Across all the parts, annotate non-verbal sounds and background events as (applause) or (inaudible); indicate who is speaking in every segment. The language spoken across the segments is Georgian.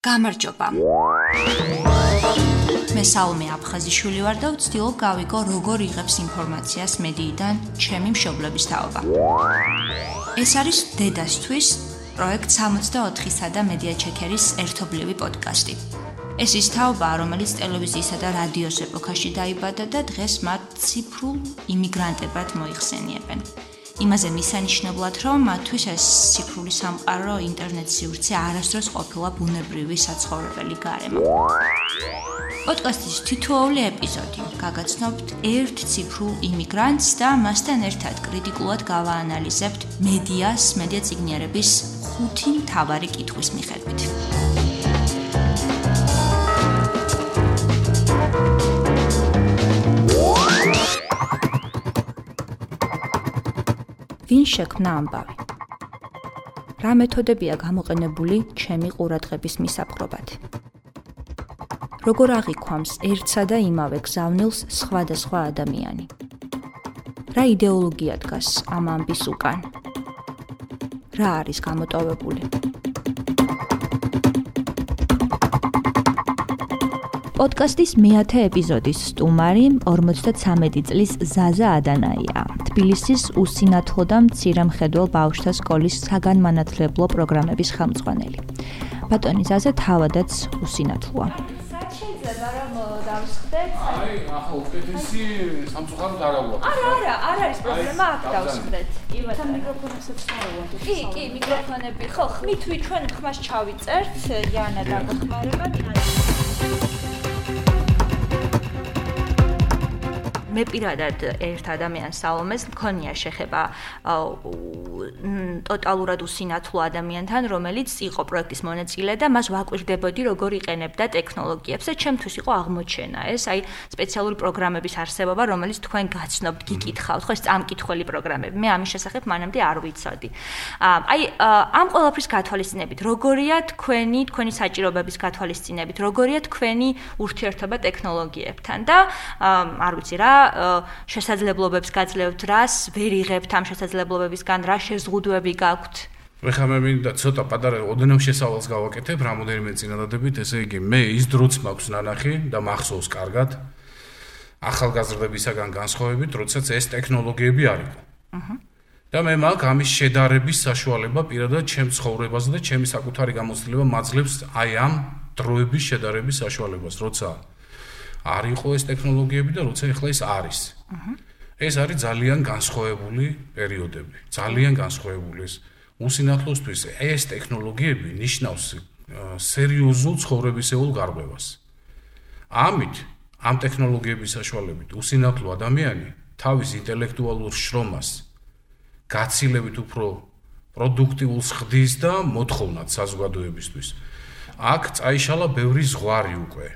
Speaker 1: გამარჯობა. მე საუმე აფხაზიშვილი ვარ და ვცდილობ გავიგო როგორ იღებს ინფორმაციას მედიიდან ჩემი მშობლების თაობა. ეს არის დედასთვის პროექტ 64-სა და მედია ჩეკერის ერთობლივი პოდკასტი. ეს ის თაობა, რომელიც ტელევიზიისა და რადიოს ეპოქაში დაიბადა და დღეს მათ ციფრულ იმიგრანტებად მოიხსენიებენ. იმაზე მისანიშნებლად, რომ მათთვის ეს ციფრული სამყარო, ინტერნეტ სივრცე არასდროს ყოფილა ბუნებრივი საცხოვრებელი გარემო. პოდკასტის თითოეული ეპიზოდი გაგაცნობთ ერთ ციფრულ იმიგრანტს და მასთან ერთად კრიტიკულად გავაანალიზებთ მედიას, მედია ციგნიერების ხუთი მთავარი კითხვის მიხედვით. ვინ შექმნა ამბავი? რა მეთოდებია გამოყენებული ჩემი ყურადღების მისაპყრობად? როგორ აღიქვამს ერთსა და იმავე გზავნილს სხვადასხვა ადამიანი? რა იდეოლოგია დგას ამ ამბის უკან? რა არის გამოტოვებული? პოდკასტის მეათე ეპიზოდის სტუმარი 53 წლის ზაზა ადანაია. თბილისის უსინათლო და მცირემხედველ ბავშვთა სკოლის საგანმანათლებლო პროგრამების ხელმძღვანელი. ბატონი ზაზა თავადაც უსინათლოა.
Speaker 2: აი, ახლა უკეთესი სამწუხაროდ არ აღვაქვს.
Speaker 1: არა, არა, არ არის პრობლემა, აქ დავსხდეთ.
Speaker 2: იბათ
Speaker 1: ამ მიკროფონებსაც წავალთ. კი, კი, მიკროფონები. ხო, ხმით ვიჩვენ ხმას ჩავიწერთ,იანა დაგხმარება, დინა. მე პირადად ერთ ადამიანს სალომეს მქონია შეხება ტოტალურად უსინათლო ადამიანთან, რომელიც იყო პროექტის მონაწილე და მას ვაკვირდებოდი როგორ იყენებდა ტექნოლოგიებს და ჩემთვის იყო აღმოჩენა ეს აი სპეციალური პროგრამების არსებობა, რომელიც თქვენ გაცნობთ, გიკითხავთ, ხო ეს წამკითხველი პროგრამები. მე ამის შესახებ მანამდე არ ვიცოდი. აი ამ ყველაფრის გათვალისწინებით, როგორია თქვენი, თქვენი საჭიროებების გათვალისწინებით, როგორია თქვენი ურთიერთობა ტექნოლოგიებთან და არ ვიცი რა შესაძლებლობებს გაძლევთ, რას ვერ იღებთ ამ შესაძლებლობებისგან, რა შეზღუდვები გაქვთ?
Speaker 2: მე ხა მე მინდა ცოტა პატარა ოდნავ შესავალს გავაკეთებ რამოდენიმე წინადადებით, ესე იგი მე ის დროც მაქვს ნანახი და მახსოვს კარგად ახალგაზრდებისაგან განსხვავებით, როდესაც ეს ტექნოლოგიები არისო. აჰა. და მე მაგ ამის შედარების საშუალება პირადად ჩემ ცხოვრებაზე და ჩემი საკუთარი გამოცდილება მაძლევს აი ამ დროების შედარების საშუალებას, როცა არ იყო ეს ტექნოლოგიები და როცა ახლა ეს არის. აჰა. ეს არის ძალიან განსხვავებული პერიოდები. ძალიან განსხვავებული ეს უსინათლოსთვის ეს ტექნოლოგიები ნიშნავს სერიოზულ ცხოვრებისეულ გარღვევას. ამით ამ ტექნოლოგიების საშუალებით უსინათლო ადამიანი თავის ინტელექტუალურ შრომას გაცილებით უფრო პროდუქტიულს ხდის და მოთხოვნად საზოგადოებისთვის. აქ წაიშალა ბევრი ზღვარი უკვე.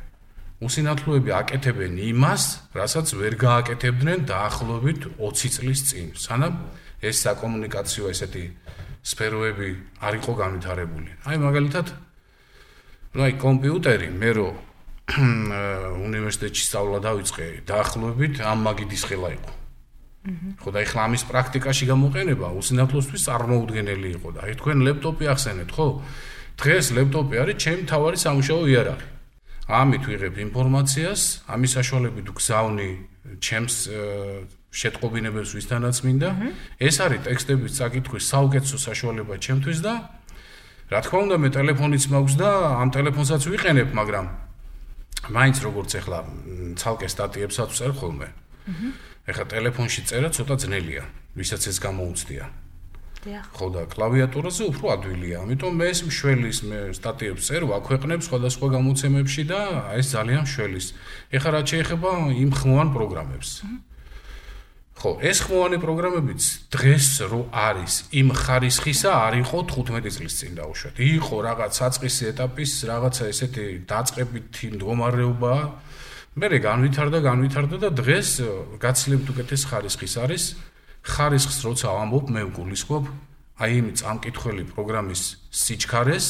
Speaker 2: უსინათლოები აკეთებენ იმას, რასაც ვერ გააკეთებდნენ დაახლოებით 20 წლის წინ. სანამ ეს საკომუნიკაციო ესეთი სფეროები არ იყო განვითარებული. აი მაგალითად, ну აი კომპიუტერი, მე რო უნივერსიტეტში სწავლა დავიწყე, დაახლოებით ამ მაგიდის ხელა იყო. ხო და ეხლა ამის პრაქტიკაში გამოყენება უსინათლოსთვის წარმოუდგენელი იყო და აი თქვენ ლეპტოპი ახსენეთ, ხო? დღეს ლეპტოპი არის ჩემი თავარი სამუშაო იარაღი. ამით ვიღებ ინფორმაციას, ამის საშუალებით ვგზავნი ჩემს შეტყობინებებს ვისთანაც მინდა. ეს არის ტექსტების წაკითხვის საუკეთესო საშუალება ჩემთვის და რა თქმა უნდა მე ტელეფონიც მაქვს და ამ ტელეფონსაც ვიყენებ, მაგრამ მაინც როგორც ახლა ცალკე სტატიებსაც ვწერ ხოლმე. ეხლა ტელეფონში წერა ცოტა ძნელია, ვისაც ეს გამოუცდია. ხო და კლავიატურაზე უფრო ადვილია. ამიტომ მე ეს მშველის მე სტატიებს წერ ვაქვეყნებ სხვადასხვა გამოცემებში და ეს ძალიან მშველის. ეხლა რა შეიძლება იმ ხმოვან პროგრამებს. ხო, ეს ხმოვანი პროგრამებიც დღეს რო არის იმ ხარისხისა არ იყო 15 წლის წინ დაუშვათ. იყო რაღაც საწყისი ეტაპის რაღაცა ესეთი დაწყებითი მდგომარეობა. მე განვითარდა, განვითარდა და დღეს გაცილებით უკეთეს ხარისხის არის. ხარისხს როცა ამბობ, მე ვგულისხმობ აი იმ წამკითხველი პროგრამის სიჩქარეს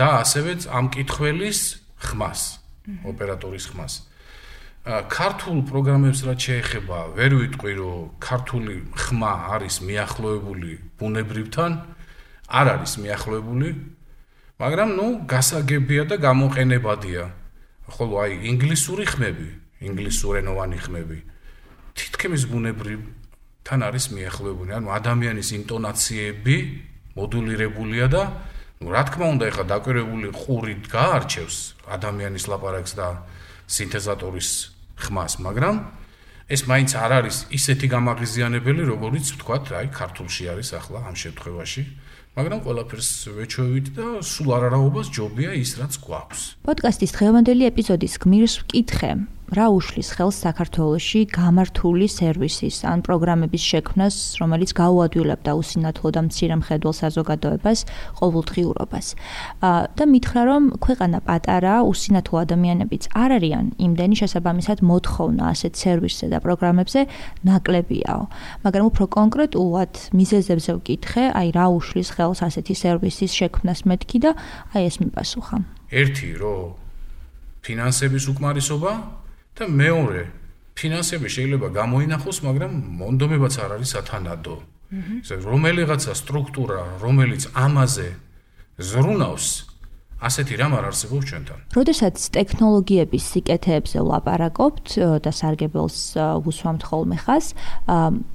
Speaker 2: და ასევე წამკითხველის ხმას, ოპერატორის ხმას. ქართულ პროგრამებს რაც შეეხება, ვერ ვიტყვი, რომ ქართული ხმა არის მიახლოებული ბუნებრივთან, არ არის მიახლოებული, მაგრამ ნუ გასაგებია და გამოყენებადია. ხოლო აი ინგლისური ხმები, ინგლისურენოვანი ხმები თითქმის ბუნებრივ თან არის მიახლოებული. ანუ ადამიანის ინტონაციები მოდულირებულია და ну, რა თქმა უნდა, ეხლა დაკვირვებული ყურით გაარჩევს ადამიანის ლაპარაკს და სინთეზატორის ხმას, მაგრამ ეს მაინც არ არის ისეთი გამაღიზიანებელი, როგორიც ვთქვათ, აი, ქართულში არის ახლა ამ შემთხვევაში. მაგრამ ყველაფერს ვეჩვევით და სულ არარაობას ჯობია ის რაც გვაქვს.
Speaker 1: პოდკასტის დღევანდელი ეპიზოდის გმირს ვკითხე, რა უშლის ხელს საქართველოში გამართული სერვისის ან პროგრამების შექმნას, რომელიც გაუადვილებდა usinathlo და მცირე მხედველ საზოგადოებას ყოველდღიურობას. და მითხრა, რომ ქვეყანა პატარა, usinathlo ადამიანებიც არ არიან იმდენი შესაბამისად მოთხოვნა ასეთ სერვისზე და პროგრამებზე ნაკლებიაო. მაგრამ უფრო კონკრეტულად მიზეზებზე ვკითხე, აი რა უშლის ხელს ასეთი სერვისის შექმნას მეთქი და აი ეს მიპასუხა.
Speaker 2: ერთი რო ფინანსების უკმარისობა და მეორე ფინანსები შეიძლება გამოინახოს, მაგრამ მონდომებაც არ არის ათანადო. ესე რომელიღაცა სტრუქტურა, რომელიც ამაზე ზრუნავს, ასეთი რამ არ არსებობს ჩვენთან.
Speaker 1: როდესაც ტექნოლოგიების სიკეთეებზე ვლაპარაკობთ და სარგებელს უსვამთ ხოლმე ხას,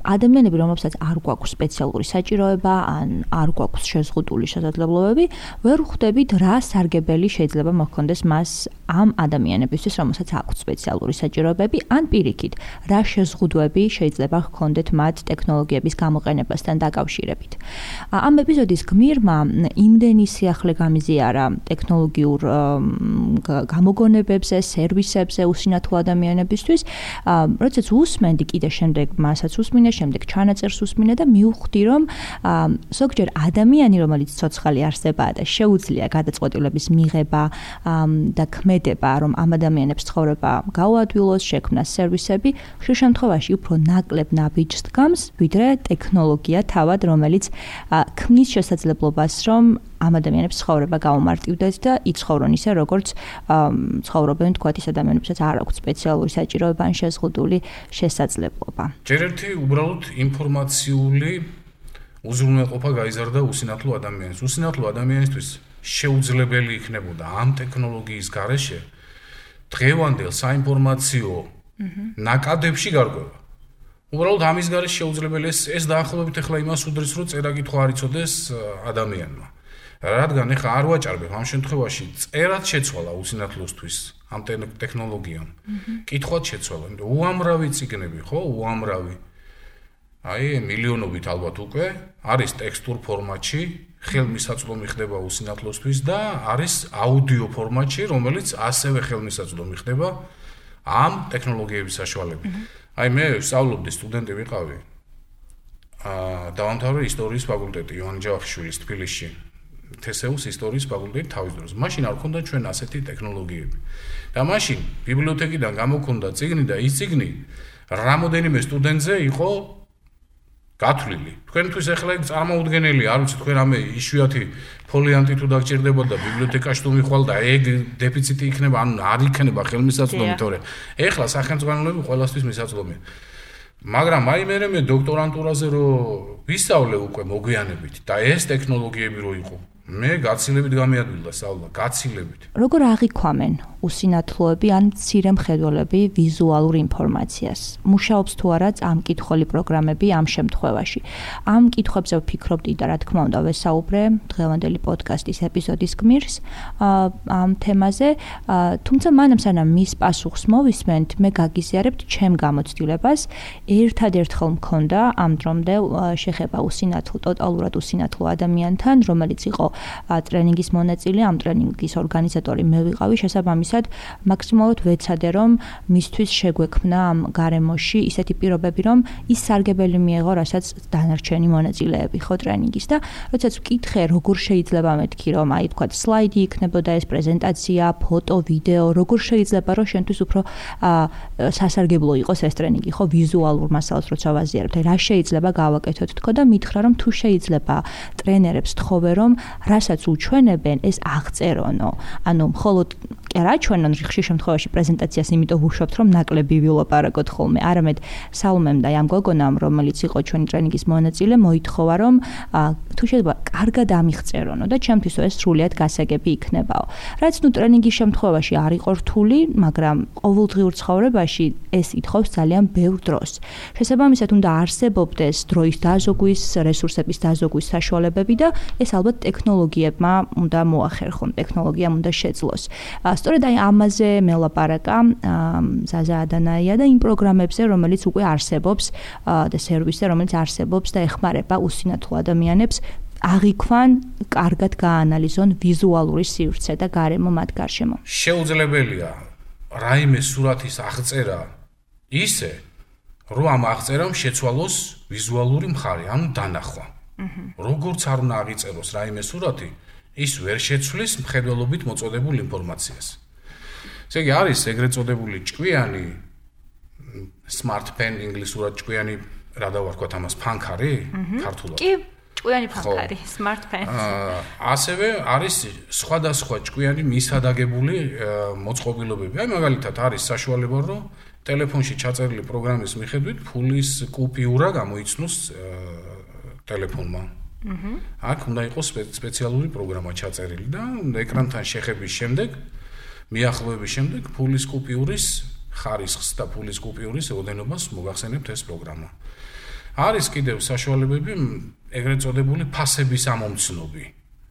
Speaker 1: ადამიანები, რომლებსაც არ გვაქვს სპეციალური საჭიროება ან არ გვაქვს შეზღუდული შესაძლებლობები, ვერ ხვდებით რა სარგებელი შეიძლება მოხონდეს მას ამ ადამიანებისთვის, რომელსაც აქვს სპეციალური საჭიროებები, ან პირიქით, რა შეზღუდვები შეიძლება ჰქონდეთ მათ ტექნოლოგიების გამოყენებასთან დაკავშირებით. ამ ეპიზოდის გმირმა იმდენი სიახლე გამიზიარა ტექნოლოგიურ გამოგონებებზე, სერვისებზე უსინათო ადამიანებისთვის, როდესაც უსმენდი კიდე შემდეგ მასაც უსმინე, შემდეგ ჩანაწერს უსმინე და მივხვდი, რომ ზოგჯერ ადამიანი, რომელიც ცოცხალი არსებაა და შეუძლია გადაწყვეტილების მიღება და ქმედება, რომ ამ ადამიანებს ცხოვრება გაუადვილოს, შექმნას სერვისები, ხშირ შემთხვევაში უფრო ნაკლებ ნაბიჯს დგამს, ვიდრე ტექნოლოგია თავად, რომელიც ქმნის შესაძლებლობას, რომ ამ ადამიანებს ცხოვრება გაუმარტივდეს და იცხოვრონ ისე როგორც ცხოვრობენ თქვათ ის ადამიანებსაც არ აქვს სპეციალური საჭიროება ან შეზღუდული შესაძლებლობა.
Speaker 2: ჯერ ერთი უბრალოდ ინფორმაციული უზრუნველყოფა გაიზარდა უსინათლო ადამიანს. უსინათლო ადამიანისთვის შეუძლებელი იქნებოდა ამ ტექნოლოგიის გარეშე დღევანდელ საინფორმაციო ნაკადებში გარკვევა. უბრალოდ ამის გარეშე შეუძლებელი ეს ეს დაახლოებით ახლა იმას უდრის რომ წერა კითხვა არ იცოდეს ადამიანმა. რადგან ეხა არ ვაჭარბებ ამ შემთხვევაში წერად შეცვალა უსინათლოსთვის ამ ტექნოლოგიამ. კითხვად შეცვალა, იმიტომ უამრავი ციგნები, ხო, უამრავი. აი, მილიონობით ალბათ უკვე არის ტექსტურ ფორმატში, ხელმისაწვდომი ხდება უსინათლოსთვის და არის აუდიო ფორმატში, რომელიც ასევე ხელმისაწვდომი ხდება ამ ტექნოლოგიების საშუალებით. აი, მე ვსწავლობდი სტუდენტი ვიყავი. აა, დავამთავრე ისტორიის ფაკულტეტი იოან ჯავახიშვილის თბილისში. თესეუს ისტორიის ფაკულტეტი თავის დროს. მაშინ არ ქონდა ჩვენ ასეთი ტექნოლოგიები. და მაშინ ბიბლიოთეკიდან გამოქონდა წიგნი და ის წიგნი რამოდენიმე სტუდენტზე იყო გათვლილი. თქვენთვის ახლა ეგ წარმოუდგენელი, არ ვიცი თქვენ ამე იშვიათი ფოლიანტი თუ დაგჭირდებოდა ბიბლიოთეკაში თუ მიხვალ და ეგ დეფიციტი იქნება, ანუ არ იქნება ხელმისაწვდომი, თორე ახლა სახელმწიფოები ყველასთვის მისაწვდომია. მაგრამ აი მე მე დოქტორანტურაზე რო ვისწავლე უკვე მოგვიანებით და ეს ტექნოლოგიები რო იყო მე გაცილებით გამიადვილა სწავლა, გაცილებით.
Speaker 1: როგორ აღიქვამენ უსინათლოები ან მცირე მხედველები ვიზუალურ ინფორმაციას? მუშაობს თუ არა ამ კითხველი პროგრამები ამ შემთხვევაში? ამ კითხვებზე ვფიქრობდი და რა თქმა უნდა ვესაუბრე დღევანდელი პოდკასტის ეპიზოდის გმირს ამ თემაზე, თუმცა მანამ სანამ მის პასუხს მოვისმენთ, მე გაგიზიარებთ ჩემ გამოცდილებას. ერთადერთხელ მქონდა ამ დრომდე შეხება უსინათლო, ტოტალურად უსინათლო ადამიანთან, რომელიც იყო ტრენინგის მონაწილე, ამ ტრენინგის ორგანიზატორი მე ვიყავი, შესაბამისად, მაქსიმალურად ვეცადე, რომ მისთვის შეგვექმნა ამ გარემოში ისეთი პირობები, რომ ის სარგებელი მიეღო, რასაც დანარჩენი მონაწილეები ხო ტრენინგის. და როდესაც ვკითხე, როგორ შეიძლება მეთქი, რომ აი თქვა სლაიდი იქნებოდა ეს პრეზენტაცია, ფოტო, ვიდეო, როგორ შეიძლება რომ შენთვის უფრო სასარგებლო იყოს ეს ტრენინგი, ხო, ვიზუალურ მასალას როცა ვაზიარებ, რა შეიძლება გავაკეთოთ? თქო და მითხრა, რომ თუ შეიძლება ტრენერებს თხოვე, რომ რასაც უჩვენებენ ეს აღწერონო. ანუ მხოლოდ კი არა ჩვენონ ხშირ შემთხვევაში პრეზენტაციას იმიტომ ვუშვებთ რომ ნაკლები ვილაპარაკოთ ხოლმე. არამედ საუმემ და ამ გოგონამ რომელიც იყო ჩვენი ტრენინგის მონაწილე მოითხოვა რომ თუ შეიძლება კარგად ამიღწერონო და ჩემთვის ეს სრულიად გასაგები იქნებაო. რაც ნუ ტრენინგის შემთხვევაში არ იყო რთული მაგრამ ყოველდღიურ ცხოვრებაში ეს ითხოვს ძალიან ბევრ დროს. შესაბამისად უნდა არსებობდეს დროის დაზოგვის რესურსების დაზოგვის საშუალებები და ეს ალბათ ტექნოლოგიებმა უნდა მოახერხონ ტექნოლოგიამ უნდა შეძლოს სწორედ აი ამაზე მელაპარაკა ზაზა ადანაია და იმ პროგრამებზე რომელიც უკვე არსებობს და სერვისზე რომელიც არსებობს და ეხმარება უსინათლო ადამიანებს აღიქვან კარგად გაანალიზონ ვიზუალური სივრცე და გარემო მათ გარშემო.
Speaker 2: შეუძლებელია რაიმე სურათის აღწერა ისე, რომ ამ აღწერამ შეცვალოს ვიზუალური მხარე, ანუ დანახვა. როგორც არ უნდა აღიწეროს რაიმე სურათი, ის ვერ შეცვლის მხედველობით მოწოდებულ ინფორმაციას. ესე იგი არის ეგრეთ წოდებული ჭკვიანი smart pen ინგლისურად ჭკვიანი რა დავარქვათ ამას ფანქარი ქართულად.
Speaker 1: კი, ჭკვიანი ფანქარი, smart pen.
Speaker 2: აა ასევე არის სხვადასხვა ჭკვიანი მისადაგებული მოწყობილობები. აი მაგალითად არის საშუალება რომ ტელეფონში ჩაწერილი პროგრამის მიხედვით ფულის კუპიურა გამოიცნოს ტელეფონმა. აჰა. აქ უნდა იყოს სპეციალური პროგრამა ჩაწერილი და ეკრანთან შეხების შემდეგ მიახლოების შემდეგ ფულის კუპიურის ხარისხს და ფულის კუპიურის ოდენობას მოგახსენებთ ეს პროგრამა. არის კიდევ საშუალებები ეგრეთ წოდებული ფასების ამომცნობი.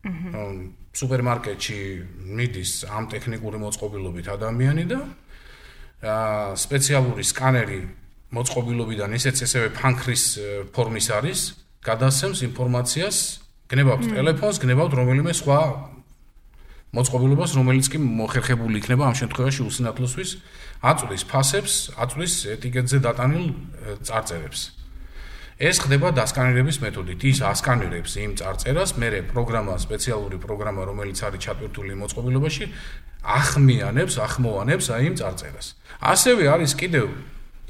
Speaker 2: აჰა. სუპერმარკეტში მიდის ამ ტექნიკური მოწყობილობით ადამიანი და აა სპეციალური სკანერი მოწყობილობიდან ისეც ესევე ფანქრის ფორმის არის, გადასცემს ინფორმაციას, გნებავთ ტელეფონს, გნებავთ რომელიმე სხვა მოწყობილობას, რომელიც კი მოხერხებული იქნება ამ შემთხვევაში უსინათლოსთვის, აწვდის ფასებს, აწვდის ეტიკეტზე დატანილ წარწერებს. ეს ხდება დასკანირების მეთოდით. ის ასკანირებს იმ წარწერას, მერე პროგრამა, სპეციალური პროგრამა, რომელიც არის ჩატვირთული მოწყობილობაში, ახმიანებს, ახმოვანებს აი იმ წარწერას. ასევე არის კიდევ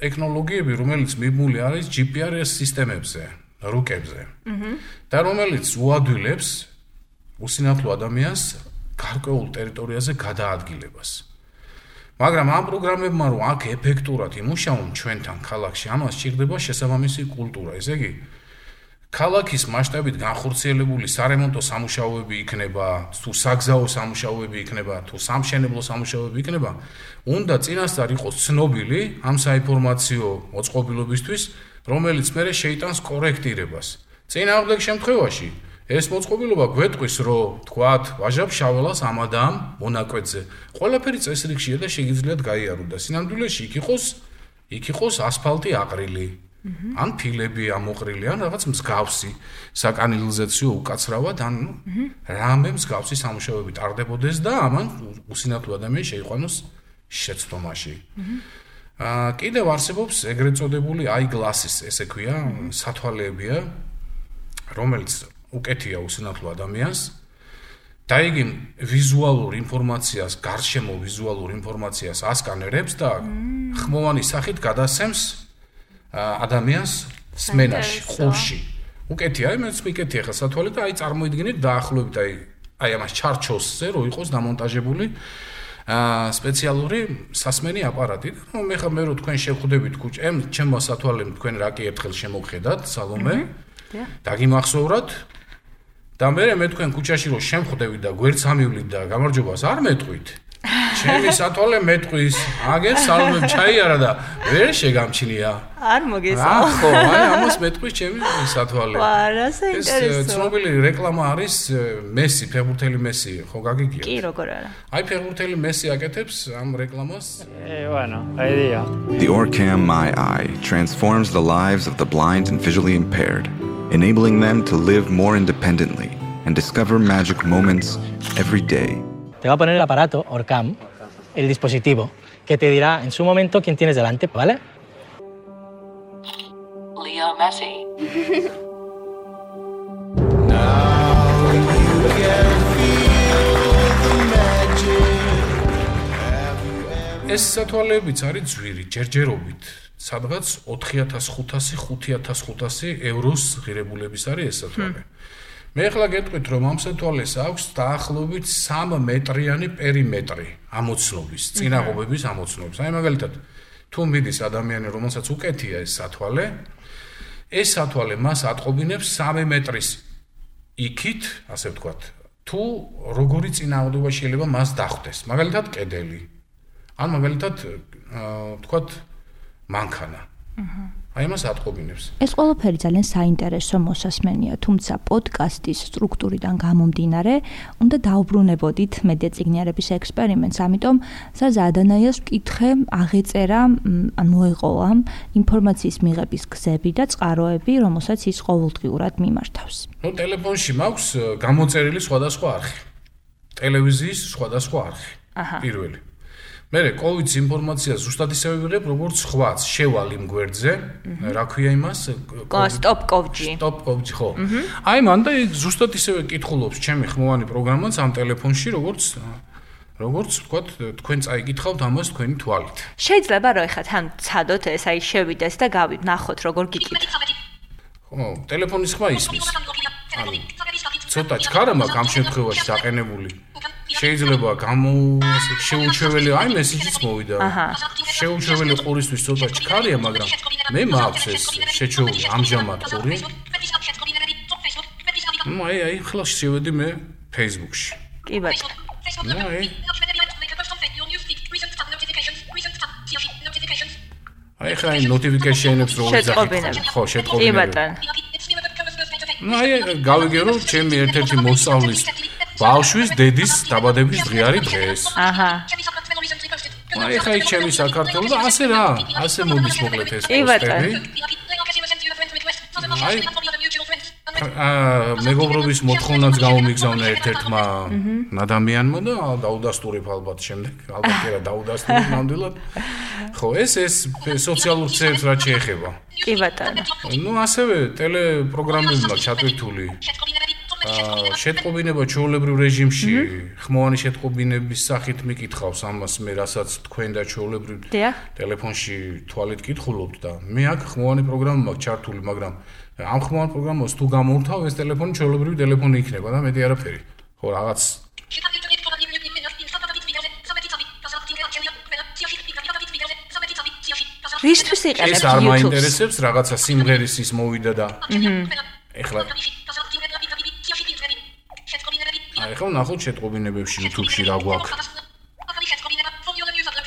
Speaker 2: ტექნოლოგიები, რომელიც მიმული არის GPS სისტემებზე. რუკებზე. აჰა. და რომელიც უადვილებს უსინათლო ადამიანს გარკვეულ ტერიტორიაზე გადაადგილებას. მაგრამ ამ პროგრამებმა რომ აქ ეფექტურად იმუშაონ ჩვენთან ქალაქში, ამას სჭირდება შესაბამისი კულტურა. ესე იგი, ქალაქის მასშტაბით განხორციელებული სარემონტო სამუშაოები იქნება, თუ საგზაო სამუშაოები იქნება, თუ სამშენებლო სამუშაოები იქნება, უნდა წინასწარ იყოს ცნობილი ამ საინფორმაციო მოწყობილობისთვის რომელიც მე შეიტანს კორექტირებას. წინააღმდეგ შემთხვევაში ეს მოწყობილობა გვეტყვის, რომ თქვათ, ვაჟაბ შაველას ამადამ მონაკვეთზე. ყველაფერი წესრიგშია და შეგიძლიათ გაიარო და სინამდვილეში იქ იყოს იქ იყოს ასფალტი აყრილი. ან ფილები ამოყრილი, ან რაღაც მსგავსი საკანალიზაციო უკაცრავად, ან რამე მსგავსი სამუშაოები ტარდებოდეს და ამან უსინათლო ადამიანი შეიყვანოს შეცდომაში. აა კიდევ არსებობს ეგრეთ წოდებული eyeglasses, ესე ქვია, სათვალეებია, რომელიც უკეთია უსინათლო ადამიანს. და იგი ვიზუალურ ინფორმაციას, გარშემო ვიზუალურ ინფორმაციას ასკანერებს და ხმოვანი სახით გადასცემს ადამიანს სმენაში, ყურში. უკეთია, იმეც მიკეთია ხა სათვალე და აი წარმოიდგინეთ დაახლოებით აი აი ამას ჩარჩოსზე რო იყოს დამონტაჟებული აა სპეციალური სასმენი აპარატი. ну მე ხა მე რო თქვენ შევხვდებით კუჭ, ემ ჩემო სათვალემ თქვენ რა კი ერთხელ შემოგხედათ სალომე. და გიმახსოვრათ და მე მე თქვენ კუჭაში რო შემხვდებით და გვერდს ამივლით და გამარჯობას არ მეტყვით. ჩემი სათვალე მეტყვის, აგერ სალმე ჩაიარა და ვერ შეგამჩნია.
Speaker 1: არ მოგესალ.
Speaker 2: ხო, აი ამას მეტყვის ჩემი სათვალე.
Speaker 1: ვაა, რა საინტერესო.
Speaker 2: ეს ცნობილი რეკლამა არის მესი, ფეხბურთელი მესი, ხო გაგიგია?
Speaker 1: კი, როგორ არა.
Speaker 2: აი ფეხბურთელი მესი აკეთებს ამ რეკლამას.
Speaker 3: Eh, bueno, idea.
Speaker 4: The Orcam My Eye transforms the lives of the blind and visually impaired, enabling them to live more independently and discover magic moments every day.
Speaker 3: te va a poner el aparato, Orcam, el dispositivo, que te dirá en su momento quién tienes delante, ¿vale? Leo Messi.
Speaker 2: ეს სათვალეებიც არის ძვირი, ჯერჯერობით. სადღაც 4500-5500 ევროს ღირებულების არის ეს სათვალე. მე ახლა გეტყვით, რომ ამ სათვალეს აქვს დაახლოებით 3 მეტრიანი პერიმეტრი ამოცნობის, წინაღობების ამოცნობის. აი მაგალითად, თუ მიდის ადამიანი, რომელსაც უკეთია ეს სათვალე, ეს სათვალე მას ატყობინებს 3 მეტრის იქით, ასე ვთქვათ, თუ როგორი წინააღმდეგობა შეიძლება მას დახვდეს. მაგალითად, კედელი. ან მაგალითად, ვთქვათ, მანქანა. აჰა. აი მას ატყობინებს.
Speaker 1: ეს ყველაფერი ძალიან საინტერესო მოსასმენია, თუმცა პოდკასტის სტრუქტურიდან გამომდინარე, უნდა დაუბრუნებოდით მედია ციგნიერების ექსპერიმენტს, ამიტომ საზა ადანაიას ვკითხე, აღეწერა, ან მოეყოლა ინფორმაციის მიღების გზები და წყაროები, რომელსაც ის ყოველდღიურად მიმართავს.
Speaker 2: ნუ ტელეფონში მაქვს გამოწერილი სხვადასხვა არხი. ტელევიზიის სხვადასხვა არხი. აჰა. პირველი. მე კოვიდის ინფორმაცია ზუსტად ისევე ვიღებ როგორც ხვაც შევალ იმ გვერდზე რა ქვია იმას
Speaker 1: სტოპ კოვჯი
Speaker 2: სტოპ კოვჯი ხო აი მან და ზუსტად ისევე კითხულობს ჩემი ხმოვანი პროგრამაც ამ ტელეფონში როგორც როგორც ვთქვათ თქვენ წაიკითხავთ ამას თქვენი თვალით
Speaker 1: შეიძლება რომ ეხა თან ცადოთ ეს აი შევიდეს და გავით ნახოთ როგორ გიკითხავთ
Speaker 2: ხო ტელეფონის ხმა ისმის ცოტა ჩქარა მაქვს ამ შემთხვევაში დაყენებული შეიძლება გამო შეუჩეველი აი მესიჯიც მოვიდა. აჰა. შეუჩეველი ყურისთვის ცოტა ჩქარია, მაგრამ მე მაქვს ეს შეჩეული ამჟამად ყური. ნუ აი აი ხლა შევედი მე Facebook-ში.
Speaker 1: კი ბატონო.
Speaker 2: ნუ აი აი ხა აი notification-ებს რო
Speaker 1: უძახი.
Speaker 2: ხო, შეტყობინები.
Speaker 1: კი ბატონო.
Speaker 2: ნუ აი გავიგერო ჩემი ერთ-ერთი მოსწავლის ბავშვის დედის დაბადების დღე არის დღეს. აჰა. აი ხა იქ ჩემი საქართველო და ასე რა, ასე მოდის მოკლედ ეს პოსტები. აი აა მეგობრობის მოთხოვნაც გამომიგზავნა ერთ-ერთმა ადამიანმა და დაუდასტურებ ალბათ შემდეგ, ალბათ კი რა დაუდასტურებ ნამდვილად. ხო, ეს ეს სოციალურ ქსელს რა შეეხება?
Speaker 1: კი ბატონო.
Speaker 2: ნუ ასევე ტელეპროგრამები მაქვს ჩატვირთული. შეტყობინება ჩაოლებრივ რეჟიმში. ხმოვანი შეტყობინების სახით მიკითხავს ამას მე რასაც თქვენ და ჩაოლებრივ ტელეფონში თვალით კითხულობთ და მე აქ ხმოვანი პროგრამა მაქვს ჩართული მაგრამ ამ ხმოვან პროგრამას თუ გამორთავ ეს ტელეფონი ჩაოლებრივ ტელეფონი იქნება და მეტი არაფერი. ხო რაღაც
Speaker 1: რისთვის იყენებთ
Speaker 2: YouTube-ს? ეს არ მაინტერესებს, რაღაცა სიმღერის ის მოვიდა და ეხლა აი ხო ნახოთ შეტყობინებებში YouTube-ში რა გვაქვს.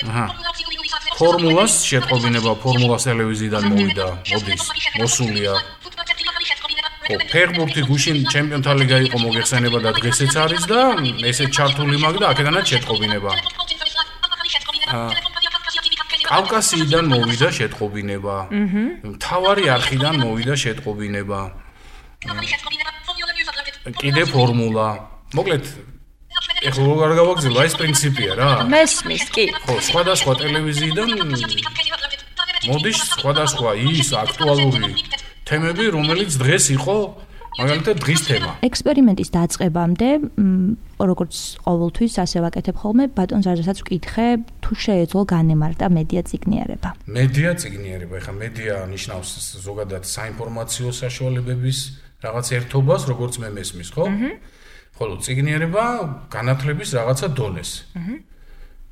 Speaker 2: აჰა. ფორმულას შეტყობინება ფორმულას ტელევიზიიდან მოვიდა, მოდის, მოსულია. ხო, ფეხბურთი გუშინ ჩემპიონთა ლიგა იყო მოგეხსენება და დღესაც არის და ესე ჩართული მაგ და აქედანაც შეტყობინება. კავკასიიდან მოვიდა შეტყობინება. აჰა. თავარი არხიდან მოვიდა შეტყობინება. კიდე ფორმულა. მოკლედ ეხლა როგორ გავაგზავნო? ეს პრინციპია რა.
Speaker 1: მესმის კი.
Speaker 2: ხო სხვადასხვა ტელევიზიიდან მოდის სხვადასხვა ის აქტუალური თემები რომელიც დღეს იყო მაგალითად დღის თემა.
Speaker 1: ექსპერიმენტის დაწყებამდე როგორც ყოველთვის ასე ვაკეთებ ხოლმე ბატონ ზარზასაც ვკითხე თუ შეეძლო განემარტა მედია ციგნიერება.
Speaker 2: მედია ციგნიერება. ეხლა მედია ნიშნავს ზოგადად საინფორმაციო საშუალებების რაღაც ერთობას როგორც მე მესმის ხო? აჰა ხოლო ციგნიერება განათლების რაღაცა დონეს.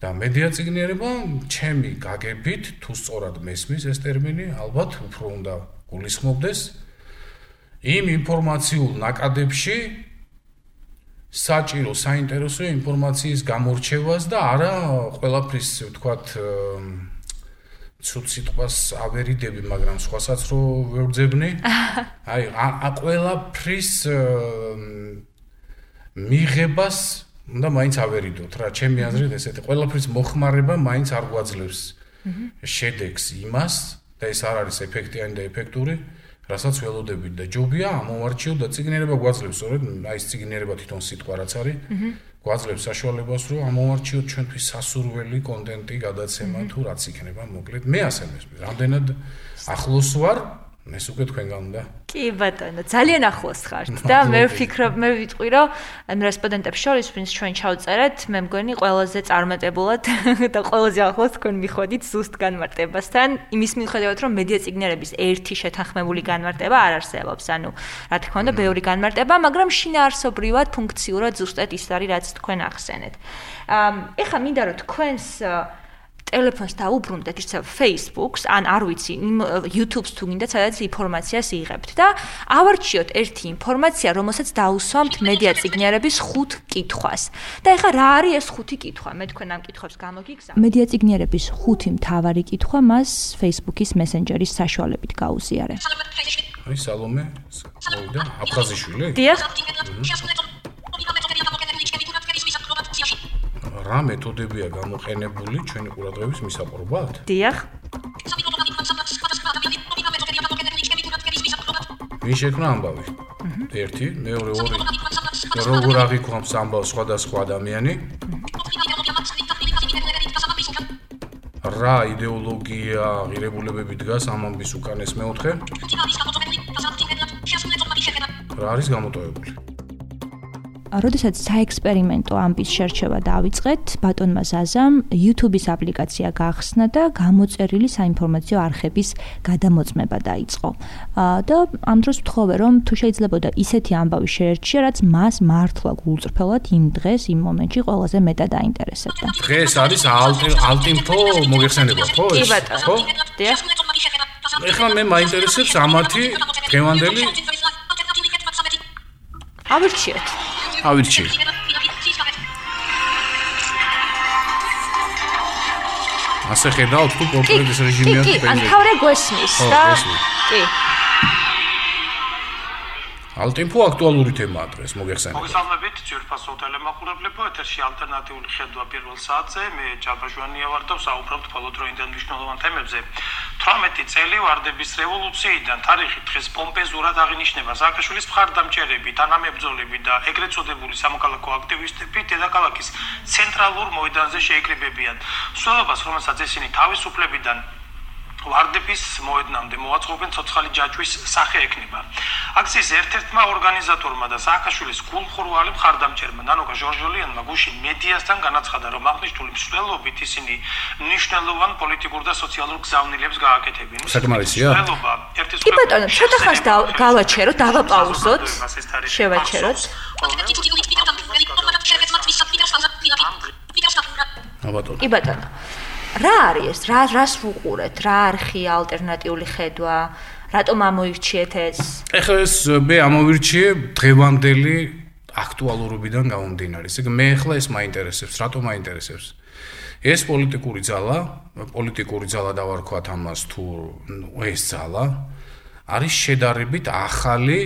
Speaker 2: და მედია ციგნიერება ჩემი გაგებით თუ სწორად მესმის ეს ტერმინი, ალბათ უფრო უნდა გულისხმობდეს იმ ინფორმაციულ ნაკადებში საჭირო საინტერესო ინფორმაციის გამორჩევას და არა ყველაფრის ვთქვათ ცუც სიტყვას ავერიდები, მაგრამ სხვასაც რო ვერძებნი. (laughs) აი, ა ყველაფრის მიღებას უნდა მაინც ავერიდოთ რა ჩემი აზრით ესეთი. ყველაფრის მოხმარება მაინც არ გვაძლევს შედეგს იმას და ეს არ არის ეფექტიანი და ეფექტური რასაც ველოდებით და ჯობია ამოვარჩიო და ციგნიერება გვაძლევს სწორედ აი ეს ციგნიერება თვითონ სიტყვა რაც არის გვაძლევს საშუალებას რომ ამოვარჩიოთ ჩვენთვის სასურველი კონტენტი გადაცემა თუ რაც იქნება მოკლედ. მე ასე მესმის რამდენად ახლოს ვარ ეს უკვე თქვენგან უნდა.
Speaker 1: კი ბატონო, ძალიან ახლოს ხართ (laughs) და მე ვფიქრობ, მე ვიტყვი, რომ ანუ რესპონდენტებს შორის, ვინც ჩვენ ჩავწერეთ, მე მგონი ყველაზე წარმატებულად (laughs) და ყველაზე ახლოს თქვენ მიხვედით ზუსტ განმარტებასთან, იმის მიხედავად, რომ მედია ციგნერების ერთი შეთანხმებული განმარტება არ არსებობს. ანუ, რა თქმა უნდა, ბევრი განმარტება, მაგრამ შინაარსობრივად ფუნქციურად ზუსტად ის არის, რაც თქვენ ახსენეთ. აა, ეხლა მინდა რომ თქვენს ტელეფონს დაუბრუნდეთ ისე Facebook-ს, ან არ ვიცი, YouTube-ს თუ გინდა სადაც ინფორმაციას იღებთ და ავარჩიოთ ერთი ინფორმაცია, რომელსაც დაუსვამთ მედია ციგნიერების ხუთ კითხვას. და ეხლა რა არის ეს ხუთი კითხვა? მე თქვენ ამ კითხვებს გამოგიგზავნე. მედია ციგნიერების ხუთი მთავარი კითხვა მას Facebook-ის Messenger-ის საშუალებით გაუზიარე.
Speaker 2: აი სალომე, მოვიდა აფხაზიშვილი?
Speaker 1: დიახ.
Speaker 2: რა მეთოდებია გამოყენებული ჩვენი ყურადღების მისაპყრობად?
Speaker 1: დიახ.
Speaker 2: ვინ შექმნა ამბავი? ერთი, მეორე, ორი. როგორ აღიქვამს ამბავს სხვადასხვა ადამიანი? რა იდეოლოგია, ღირებულებები დგას ამ ამბის უკანეს მეოთხე? რა არის გამოტოვებული?
Speaker 1: როდესაც საექსპერიმენტო ამბის შერჩევა დაიწყეთ, ბატონმა ზაზამ YouTube-ის აპლიკაცია გახსნა და გამოწერილი საინფორმაციო არხების გადამოწმება დაიწყო. და ამ დროს ვთხოვე, რომ თუ შეიძლებოდა ისეთი ამბავი შეერჩია, რაც მას მართლა გულწრფელად იმ დღეს, იმ მომენტში ყველაზე მეტად აინტერესებდა.
Speaker 2: დღეს არის ალტინფო მოგეხსენება, ხო?
Speaker 1: კი ბატონო. ხო? დიახ.
Speaker 2: ეხლა მე მაინტერესებს ამათი დღევანდელი
Speaker 1: ავირჩიეთ.
Speaker 2: ავირჩი. ასე ხედავთ თუ კონკრეტის რეჟიმია თუ
Speaker 1: პენზი. კი, კი, ან თავრე გვესმის და კი.
Speaker 2: ალტემპო აქტუალური თემაა დღეს მოგეხსენებათ.
Speaker 5: მოგესალმებით, ძვირფასო ტელემაყურებლებო, ეთერში ალტერნატიული ხედვა პირველ საათზე. მე ჯაბაჟვანია ვარ და ვსაუბრობ თვალოდროინდელ მნიშვნელოვან თემებზე. 18 წელი ვარდების რევოლუციიდან თარიღი დღეს პომპეზურად აღინიშნება სააკაშვილის მხარდამჭერები, თანამებრძოლები და ეგრეთ წოდებული სამოქალაქო აქტივისტები დედაქალაქის ცენტრალურ მოედანზე შეიკრიბებიან. სულობას, რომელსაც ესენი თავისუფლებიდან ვარდების მოედნამდე მოაწყობენ ცოცხალი ჯაჭვის სახე ექნება. აქციის ერთ-ერთმა ორგანიზატორმა და სააკაშვილის გულხურვალი მხარდამჭერმა ნანოკა ჟორჟოლიანმა გუშინ მედიასთან განაცხადა, რომ აღნიშნული მსვლელობით ისინი მნიშვნელოვან პოლიტიკურ და სოციალურ გზავნილებს გააკეთებენ.
Speaker 2: საკმარისია?
Speaker 1: კი ბატონო, ცოტა ხანს გავაჩეროთ, დავაპაუზოთ. შევაჩეროთ.
Speaker 2: აბატონო.
Speaker 1: კი ბატონო. რა არის ეს? რა რას ვუყურეთ? რა არხი ალტერნატიული ხედვა? რატომ ამოირჩიეთ ეს?
Speaker 2: ეხლა ეს მე ამოვირჩიე დღევანდელი აქტუალურობიდან გამომდინარე. ისე მე ეხლა ეს მაინტერესებს, რატომ მაინტერესებს? ეს პოლიტიკური ძალა, პოლიტიკური ძალა დავარქვათ ამას თუ ეს ძალა არის შედარებით ახალი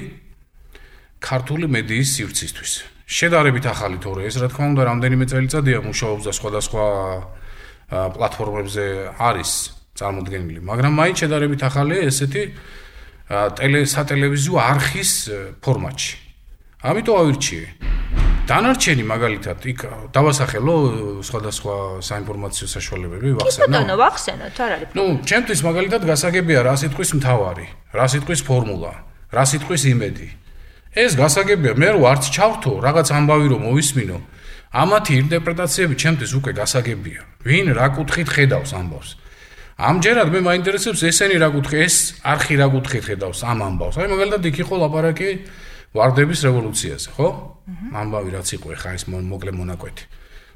Speaker 2: ქართული მედიის სივრცისთვის. შედარებით ახალი თორე ეს რა თქმა უნდა რამდენიმე წელიწადია მუშაობს და სხვადასხვა პლატფორმებზე არის წარმოქმნილი, მაგრამ მაინც შედარებით ახალია ესეთი ტელე სატელევიზიო არქის ფორმატში. ამიტომ ავირჩიე. დანარჩენი მაგალითად იქ დავასახელო სხვადასხვა საინფორმაციო საშუალებები
Speaker 1: ვახსენო. ბატონო, ვახსენოთ, არ არის.
Speaker 2: ნუ, ჩემთვის მაგალითად გასაგებია რა სიტყვის მთავარი, რა სიტყვის ფორმულა, რა სიტყვის იმედი. ეს გასაგებია, მე ვარც ჩავრთო რაღაც ამბავი რომ მოვისმინო. ამათი ინტერპრეტაციები ჩემთვის უკვე გასაგებია. ვინ რა კუთხით ხედავს ამბავს? ამჯერად მე მაინტერესებს ესენი რა კუთხე ეს არქი რა კუთხით ხედავს ამ ამბავს. აი მაგალითად იქ იყო ლაპარაკი ვარდების რევოლუციაზე, ხო? ამბავი რაც იყო ხა ეს მოკლე მონაკვეთი.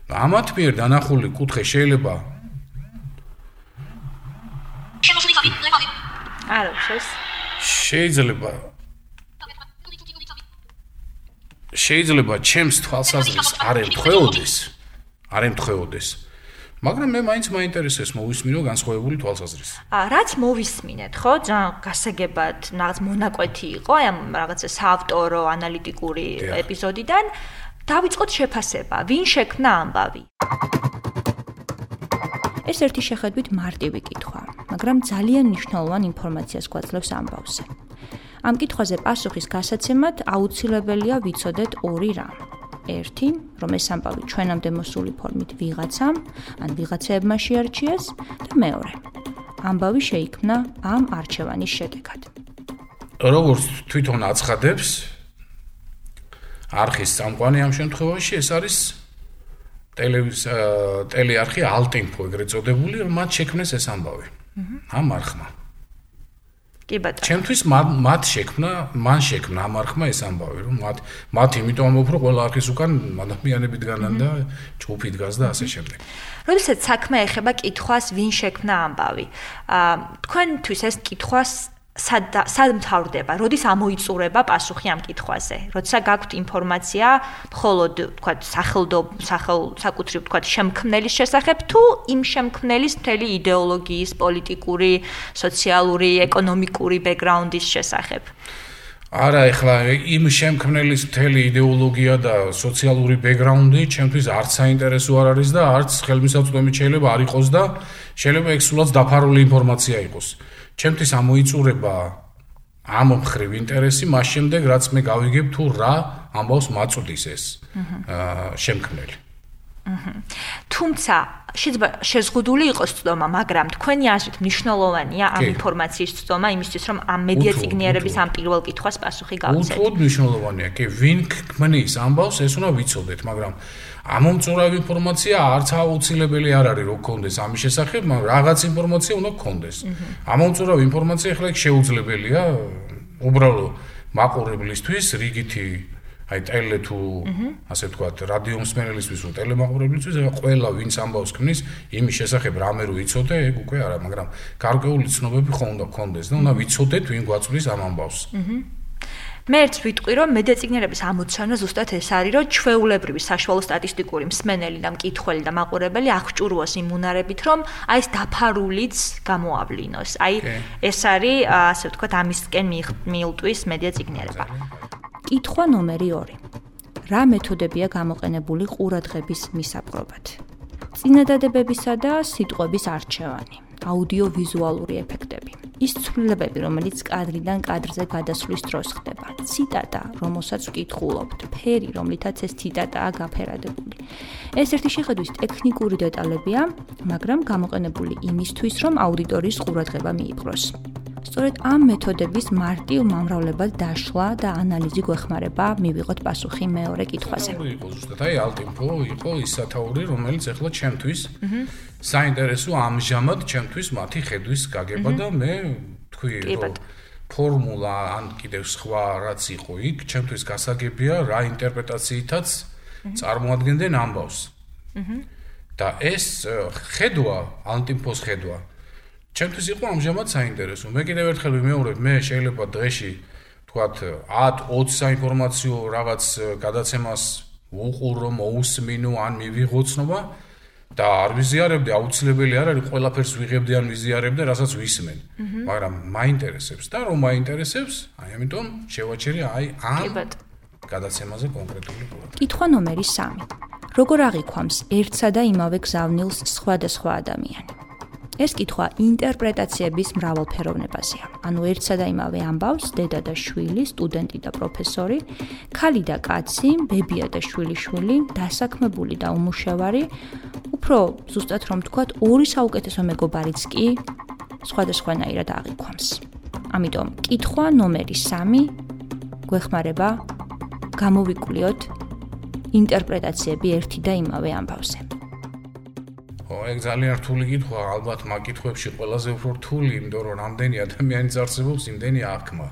Speaker 2: ამათ მიერ დანახული კუთხე შეიძლება
Speaker 1: არა,
Speaker 2: შეიძლება შეიძლება ჩემს თვალსაზრისს არ ემთხვეოდეს, არ ემთხვეოდეს. მაგრამ მე მაინც მაინტერესებს მოვისმინო განსხვავებული თვალსაზრისი.
Speaker 1: აა, რაც მოვისმინეთ, ხო? ძალიან გასაგებად, რაღაც მონაკვეთი იყო, აი ამ რაღაცა საავტორო ანალიტიკური ეპიზოდიდან დავიწყოთ შეფასება. ვინ შექმნა ამბავი? ეს ერთი შეხედვით მარტივი კითხვა, მაგრამ ძალიან მნიშვნელოვან ინფორმაციას გვაძლევს ამბავზე. ამ კითხვაზე პასუხის გასაცემად აუცილებელია ვიცოდეთ ორი რამ. ერთი, რომ ეს ამბავი ჩვენამდე მოსული ფორმით ვიღაცამ, ან ვიღაცებმა შეარჩიეს და მეორე, ამბავი შეიქმნა ამ არჩევანის შედეგად.
Speaker 2: როგორც თვითონ აცხადებს არხის წამყვანი ამ შემთხვევაში ეს არის ტელევიზ ტელეარხი ალტინფო ეგრეთ წოდებული, რომ მათ შექმნეს ეს ამბავი. ამ არხმა.
Speaker 1: კი ბატონო.
Speaker 2: ჩემთვის მათ შექმნა, მან შექმნა ამ არხმა ეს ამბავი, რომ მათ მათ იმიტომ ამბობ, რომ ყველა არხის უკან ადამიანები დგანან და ჯგუფი დგას და ასე შემდეგ.
Speaker 1: როდესაც საქმე ეხება კითხვას, ვინ შექმნა ამბავი? აა თქვენთვის ეს კითხვას სად სად მთავრდება? როდის ამოიწურება პასუხი ამ კითხვაზე? როცა გაქვთ ინფორმაცია, მხოლოდ თქვა სახელდო სახელ საკუთრივ თქვა შემქმნელის შესახებ თუ იმ შემქმნელის მთელი იდეოლოგიის, პოლიტიკური, სოციალური, ეკონომიკური ბექგრაუნდის შესახებ?
Speaker 2: არა, ეხლა იმ შემქმნელის მთელი იდეოლოგია და სოციალური ბექგრაუნდი ჩემთვის არც საინტერესო არ არის და არც ხელმისაწვდომი შეიძლება არ იყოს და შეიძლება ეგ სულაც დაფარული ინფორმაცია იყოს. ჩემთვის ამოიწურება ამ მხრივ ინტერესი მას შემდეგ რაც მე გავიგებ თუ რა ამბავს მაწუდის ეს აა შემქმნელი.
Speaker 1: თუმცა შეიძლება შეზღუდული იყოს ცდომა, მაგრამ თქვენი აზრით მნიშვნელოვანია ამ ინფორმაციის ცდომა იმისთვის, რომ ამ მედია ციგნიერების ამ პირველ კითხვას პასუხი გავცეთ.
Speaker 2: უთუოდ მნიშვნელოვანია, კი, ვინ ქმნის ამბავს, ეს უნდა ვიცოდეთ, მაგრამ ამომწურავი ინფორმაცია არც აუცილებელი არ არის რომ გქონდეს. ამის შესახებ, მაგრამ რაღაც ინფორმაცია უნდა გქონდეს. ამომწურავი ინფორმაცია ახლა შეუძლებელია უბრალოდ მაყურებლისთვის რიგითი აი ტელე თუ ასე ვთქვათ რადიო მსმენელისთვის თუ ტელემაყურებლისთვის ახლა ყველა ვინც ამბავს ქმნის იმის შესახებ რამე რო იცოდე ეგ უკვე არა მაგრამ გარკვეული ცნობები ხომ უნდა გქონდეს და უნდა ვიცოდეთ ვინ გვაწვდის ამ ამბავს. აჰა
Speaker 1: მე ერთს ვიტყვი, რომ მედეციგნერების ამოცანა ზუსტად ეს არის, რომ ჩვეულებრივი საშუალო სტატისტიკური მსმენელი და მკითხველი და მაყურებელი აღჭურვოს იმ უნარებით, რომ აი ეს დაფარულიც გამოავლინოს. აი ეს არის, ასე ვთქვათ, ამისკენ მიულტვის მედეციგნერება. კითხვა ნომერი 2. რა მეთოდებია გამოყენებული ყურადღების მისაპყრობად? წინადადებებისა და სიტყვების არჩევანი, აუდიოვიზუალური ეფექტები, ის ცვლილებები, რომელიც კადრიდან კადრზე გადასვლის დროს ხდება. ციტატა, რომელსაც ვკითხულობთ, ფერი, რომლითაც ეს ციტატაა გაფერადებული. ეს ერთი შეხედვის ტექნიკური დეტალებია, მაგრამ გამოყენებული იმისთვის, რომ აუდიტორიის ყურადღება მიიპყროს. სწორედ ამ მეთოდების მარტივ მომრავლებად დაშლა და ანალიზი გვეხმარება მივიღოთ პასუხი მეორე კითხვაზე.
Speaker 2: იყო ზუსტად აი ალტინფო იყო ის სათაური, რომელიც ახლა ჩემთვის საინტერესო ამჟამად ჩემთვის მათი ხედვის გაგება და მე თქვი რომ ფორმულა ან კიდევ სხვა რაც იყო იქ ჩემთვის გასაგებია რა ინტერპრეტაციითაც წარმოადგენდნენ ამბავს. და ეს ხედვა, ალტინფოს ხედვა ჩემთვის იყო ამჟამად საინტერესო. მე კიდევ ერთხელ ვიმეორებ, მე შეიძლება დღეში თქვათ 10-20 საინფორმაციო რაღაც გადაცემას უყურო, მოусმინო ან მივიღო ცნობა და არ ვიზიარებდი, აუცილებელი არ არის ყველაფერს ვიღებდი ან ვიზიარებდი, რასაც ვისმენ. მაგრამ მაინტერესებს და რომ მაინტერესებს, აი ამიტომ შევაჩერე აი ამ გადაცემაზე კონკრეტული ყურადღება.
Speaker 1: კითხვა ნომერი 3. როგორ აღიქვამს ერთსა და იმავე გზავნილს სხვადასხვა ადამიანი? ეს კითხვა ინტერპრეტაციების მრავალფეროვნებაზეა. ანუ ერთსა და იმავე ამბავს დედა და შვილი, სტუდენტი და პროფესორი, ქალი და კაცი, ბებია და შვილიშვილი, დასაქმებული და უმუშევარი, უფრო ზუსტად რომ ვთქვათ, ორი საუკეთესო მეგობარიც კი სხვადასხვანაირად აღიქვამს. ამიტომ კითხვა ნომერი 3 გვეხმარება გამოვიკვლიოთ ინტერპრეტაციები ერთი და იმავე ამბავზე.
Speaker 2: ეგ ძალიან რთული კითხვა, ალბათ მაგ კითხვებში ყველაზე უფრო რთული, იმიტომ რომ რამდენი ადამიანი წარსებობს, იმდენი აღქმა.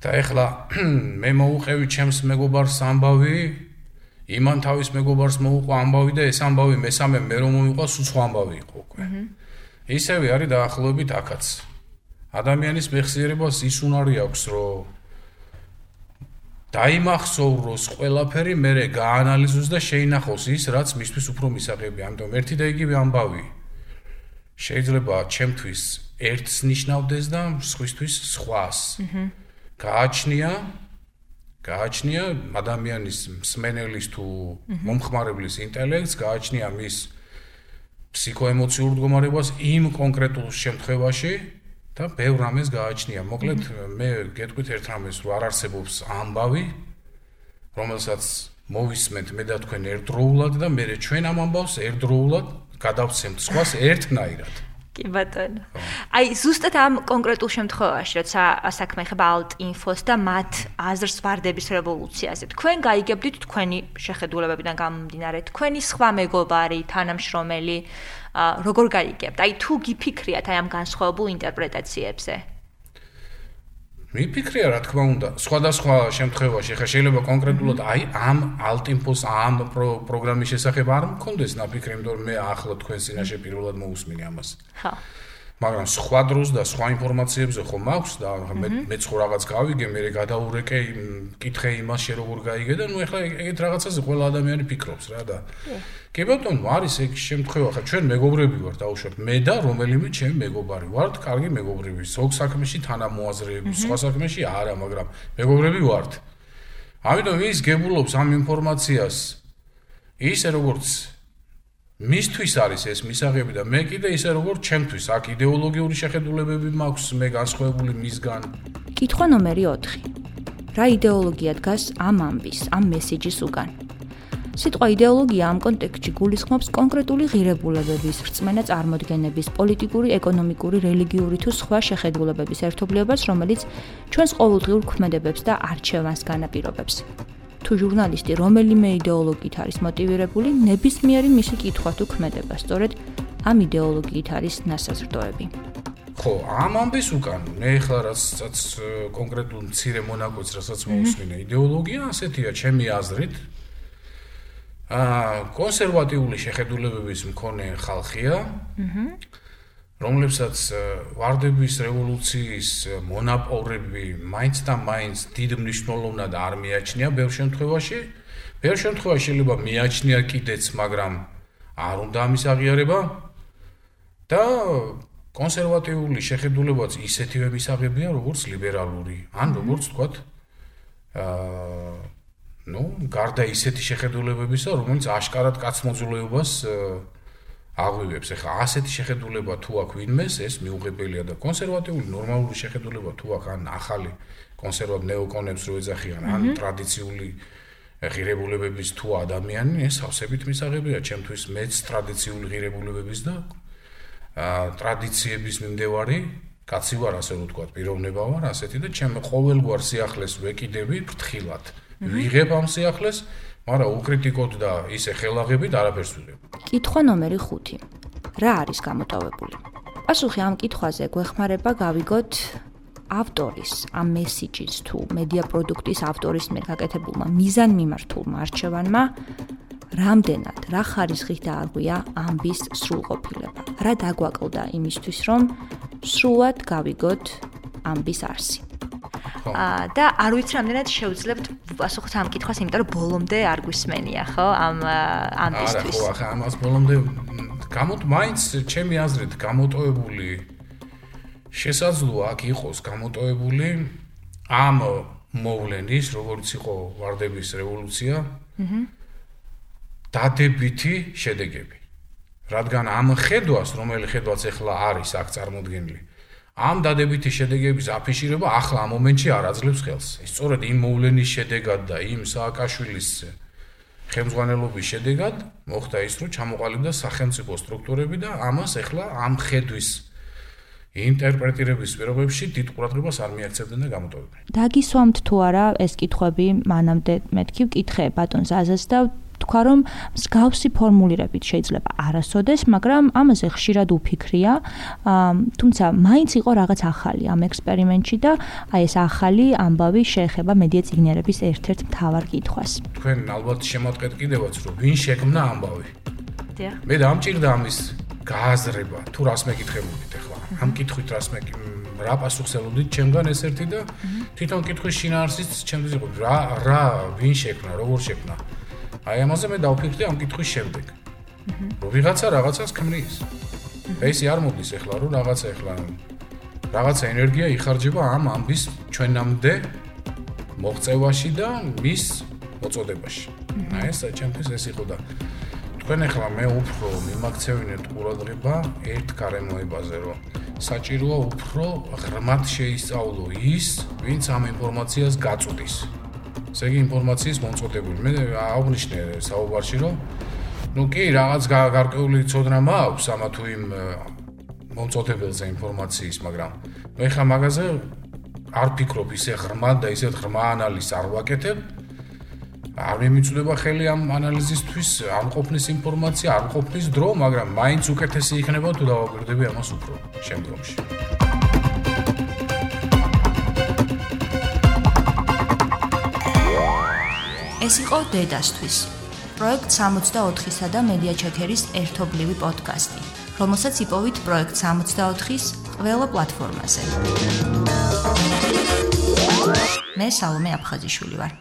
Speaker 2: და ეხლა (clears throat) მე მოუყევი ჩემს მეგობარს ამბავი, იმან თავის მეგობარს მოუყვა ამბავი და ეს ამბავი მესამე მე რომ მოიყვა სულ სხვა ამბავი იყო უკვე. ისევე არის დაახლოებით აქაც. ადამიანის მეხსიერებას ის უნარი აქვს, რომ დაიმახსოვროს ყველაფერი, მერე გაანალიზოს და შეინახოს ის, რაც მისთვის უფრო მისაღებია. ამიტომ ერთი და იგივე ამბავი შეიძლება ჩემთვის ერთს ნიშნავდეს და სხვისთვის სხვას. აჰა. გააჩნია გააჩნია ადამიანის მსმენელის თუ მომხმარებლის ინტელექტს, გააჩნია მის ფსიქოემოციურ მდგომარებას იმ კონკრეტულ შემთხვევაში, და ბევრ რამეს გააჩნია. მოკლედ მე გეტყვით ერთ რამეს, რომ არ არსებობს ამბავი, რომელსაც მოვისმენთ მე და თქვენ ერთდროულად და მე ჩვენ ამ ამბავს ერთდროულად გადავცემთ სხვას ერთნაირად.
Speaker 1: კი ბატონო. აი ზუსტად ამ კონკრეტულ შემთხვევაში, როცა საქმე ხება alt infos და მათ აზრს ვარდების რევოლუციაზე, თქვენ გაიგებდით თქვენი შეხედულებებიდან გამომდინარე, თქვენი სხვა მეგობარი, თანამშრომელი, როგორ გაიგებთ? აი თუ გიფიქრიათ აი ამ განსხვავებულ ინტერპრეტაციებზე?
Speaker 2: მიფიქრია რა თქმა უნდა სხვადასხვა შემთხვევაში ხა შეიძლება კონკრეტულად აი ამ ალტინფოს ამ პროგრამის შესახებ არ მქონდეს ნაფიქრი იმიტომ რომ მე ახლა თქვენ წინაშე პირველად მოусმინე ამას. ხა მაგრამ სხვა დროს და სხვა ინფორმაციებზე ხომ აქვს და მე მეც ხო რაღაც გავიგე, მე გადაურეკე კითხე იმას შე როგორ გაიგე და ნუ ეხლა ეგეთ რაღაცაზე ყველა ადამიანი ფიქრობს რა და კი ბატონო, არის ეგ შემთხვევა, ხა ჩვენ მეგობრები ვართ, დაუშვათ მე და რომელიმე ჩემი მეგობარი ვართ, კარგი მეგობრები, ზოგ საქმეში თანამოაზრეები, სხვა საქმეში არა, მაგრამ მეგობრები ვართ. ამიტომ ის გებულობს ამ ინფორმაციას ისე როგორც მისთვის არის ეს მისაღები და მე კიდე ისე როგორც ჩემთვის აქ идеოლოგიური შეხედულებები მაქვს მე განსხვავებული მისგან.
Speaker 1: კითხვა ნომერი 4. რა идеოლოგია დგას ამ ამბის, ამ მესიჯის უგან? სიტყვა идеოლოგია ამ კონტექსტში გულისხმობს კონკრეტული ღირებულებების, რწმენა წარმოდგენების, პოლიტიკური, ეკონომიკური, რელიგიური თუ სხვა შეხედულებების ერთობლიობას, რომელიც ჩვენს ყოველდღიურ ქმედებებს და არჩევანს განაპირობებს. თუ ჟურნალისტი რომელიმე იდეოლოგიით არის მოტივირებული, ნებისმიერი მისი კითხვა თუ ქმედება სწორედ ამ იდეოლოგიით არის ნასაზრდოები.
Speaker 2: ხო, ამამბის უკან, მე ახლა რასაც კონკრეტულ მცირე მონაკვეთს რასაც მოусმინე იდეოლოგია, ასეთია ჩემი აზრით. აა კონსერვატიული შეხედულებების მქონე ხალხია. აჰა. რომლებსაც ვარდების რევოლუციის მონაპოვრები მაინც და მაინც დიდ მნიშვნელოვნად არ მიაჩნია ბევრ შემთხვევაში. ბევრ შემთხვევაში შეიძლება მიაჩნია კიდეც, მაგრამ არ უნდა ამის აღიარება. და კონსერვატიული შეხედულებაც ისეთივე მისაღებია, როგორც ლიბერალური, ან როგორც თქვათ აა ну, გარდა ისეთი შეხედულებებისა, რომელიც აშკარად კაცმოძულეობას აა აღვივებს. ეხლა ასეთი შეხედულება თუ აქვს ვინმეს, ეს მიუღებელია და კონსერვატიული ნორმალური შეხედულება თუ აქვს ან ახალი კონსერვატ ნეოკონებს რო ეძახიან, ან ტრადიციული ღირებულებების თუ ადამიანი, ეს ავსებით მისაღებია ჩემთვის მეც ტრადიციული ღირებულებების და ტრადიციების მიმდევარი კაცი ვარ, ასე რომ ვთქვა, პიროვნება ვარ ასეთი და ჩემ ყოველგვარ სიახლეს ვეკიდები ფრთხილად. ვიღებ ამ სიახლეს მაგრამ უკრიტიკოდ და ისე ხელაღებით არაფერს ვიღებ.
Speaker 1: კითხვა ნომერი 5. რა არის გამოტოვებული? პასუხი ამ კითხვაზე გვეხმარება გავიგოთ ავტორის ამ მესიჯის თუ მედია პროდუქტის ავტორის მიერ გაკეთებულმა მიზან მიმართულმა არჩევანმა რამდენად რა ხარისხით დაარღვია ამბის სრულყოფილება. რა დაგვაკლდა იმისთვის, რომ სრულად გავიგოთ ამბის არსი. და არ ვიცი რამდენად შევძლებთ პასუხს ამ კითხვას, იმიტომ რომ ბოლომდე არ გვისმენია, ხო? ამ ამისთვის.
Speaker 2: არა, ხო, ახლა ამას ბოლომდე გამოთ მაინც ჩემი აზრით გამოტოებული შესაძლოა აქ იყოს გამოტოებული ამ მოვლენის, როგორც იყო ვარდების რევოლუცია. აჰა. დადებითი შედეგები. რადგან ამ ხედვას, რომელი ხედვაც ახლა არის აქ წარმოდგენილი, ამ დადებითი შედეგების აფიშირება ახლა ამ მომენტში არ აძლევს ხელს. ის სწორედ იმ მოვლენის შედეგად და იმ სააკაშვილის ხელმძღვანელობის შედეგად მოხდა ის, რომ ჩამოყალიბდა სახელმწიფო სტრუქტურები და ამას ახლა ამ ხედვის ინტერპრეტირების პირობებში დიდ ყურადღებას არ მიაქცევდნენ და გამოტოვებდნენ.
Speaker 1: დაგისვამთ თუ არა ეს კითხვები მანამდე მეთქი ვკითხე ბატონ ზაზას და თქვა რომ მსგავსი ფორმულირებით შეიძლება არასოდეს, მაგრამ ამაზე ხშირად უფიქრია. თუმცა მაინც იყო რაღაც ახალი ამ ექსპერიმენტში და აი ეს ახალი ამბავი შეეხება მედია ციგნერების ერთ-ერთ მთავარ კითხვას.
Speaker 2: თქვენ ალბათ შემოდგეთ კიდევაც რომ ვინ შექმნა ამბავი? დიახ. მე დამჭირდა ამის გააზრება, თუ რას მეკითხებოდით ახლა. ამ კითხვით რას მე რა პასუხს ელოდით ჩემგან ეს ერთი და თვითონ კითხვის შინაარსიც ჩემთვის იყო რა რა ვინ შექმნა, როგორ შექმნა? აი ამაზე მე დავფიქრდი ამ კითხვის შემდეგ. რომ ვიღაცა რაღაცას ქმნის. ესე არ მოდის ახლა რომ რაღაცა ახლა რაღაცა ენერგია იხარჯება ამ ამბის ჩვენამდე მოღწევაში და მის მოწოდებაში. აი ეს ჩემთვის ეს იყო და თქვენ ახლა მე უფრო მიმაქცევინეთ ყურადღება ერთ გარემოებაზე რომ საჭიროა უფრო ღრმად შეისწავლო ის, ვინც ამ ინფორმაციას გაწუდის. ესე იგი ინფორმაციის მომწოდებული. მე აღვნიშნე საუბარში რომ ნუ კი რაღაც გარკვეული ცოდნა მაქვს ამა თუ იმ მომწოდებელზე ინფორმაციის, მაგრამ მე ხა მაგაზე არ ფიქრობ ისე ღრმად და ისეთ ღრმა ანალიზს არ ვაკეთებ. არ მიმიწვდება ხელი ამ ანალიზისთვის, არ ყოფნის ინფორმაცია, არ ყოფნის დრო, მაგრამ მაინც უკეთესი იქნება თუ დავაკვირდები ამას უფრო შემდგომში.
Speaker 1: ეს იყო დედასთვის პროექტ 64-სა და მედია ჩეკერის ერთობლივი პოდკასტი, რომელსაც იპოვით პროექტ 64-ის ყველა პლატფორმაზე. მე სალომე აფხაზიშვილი ვარ.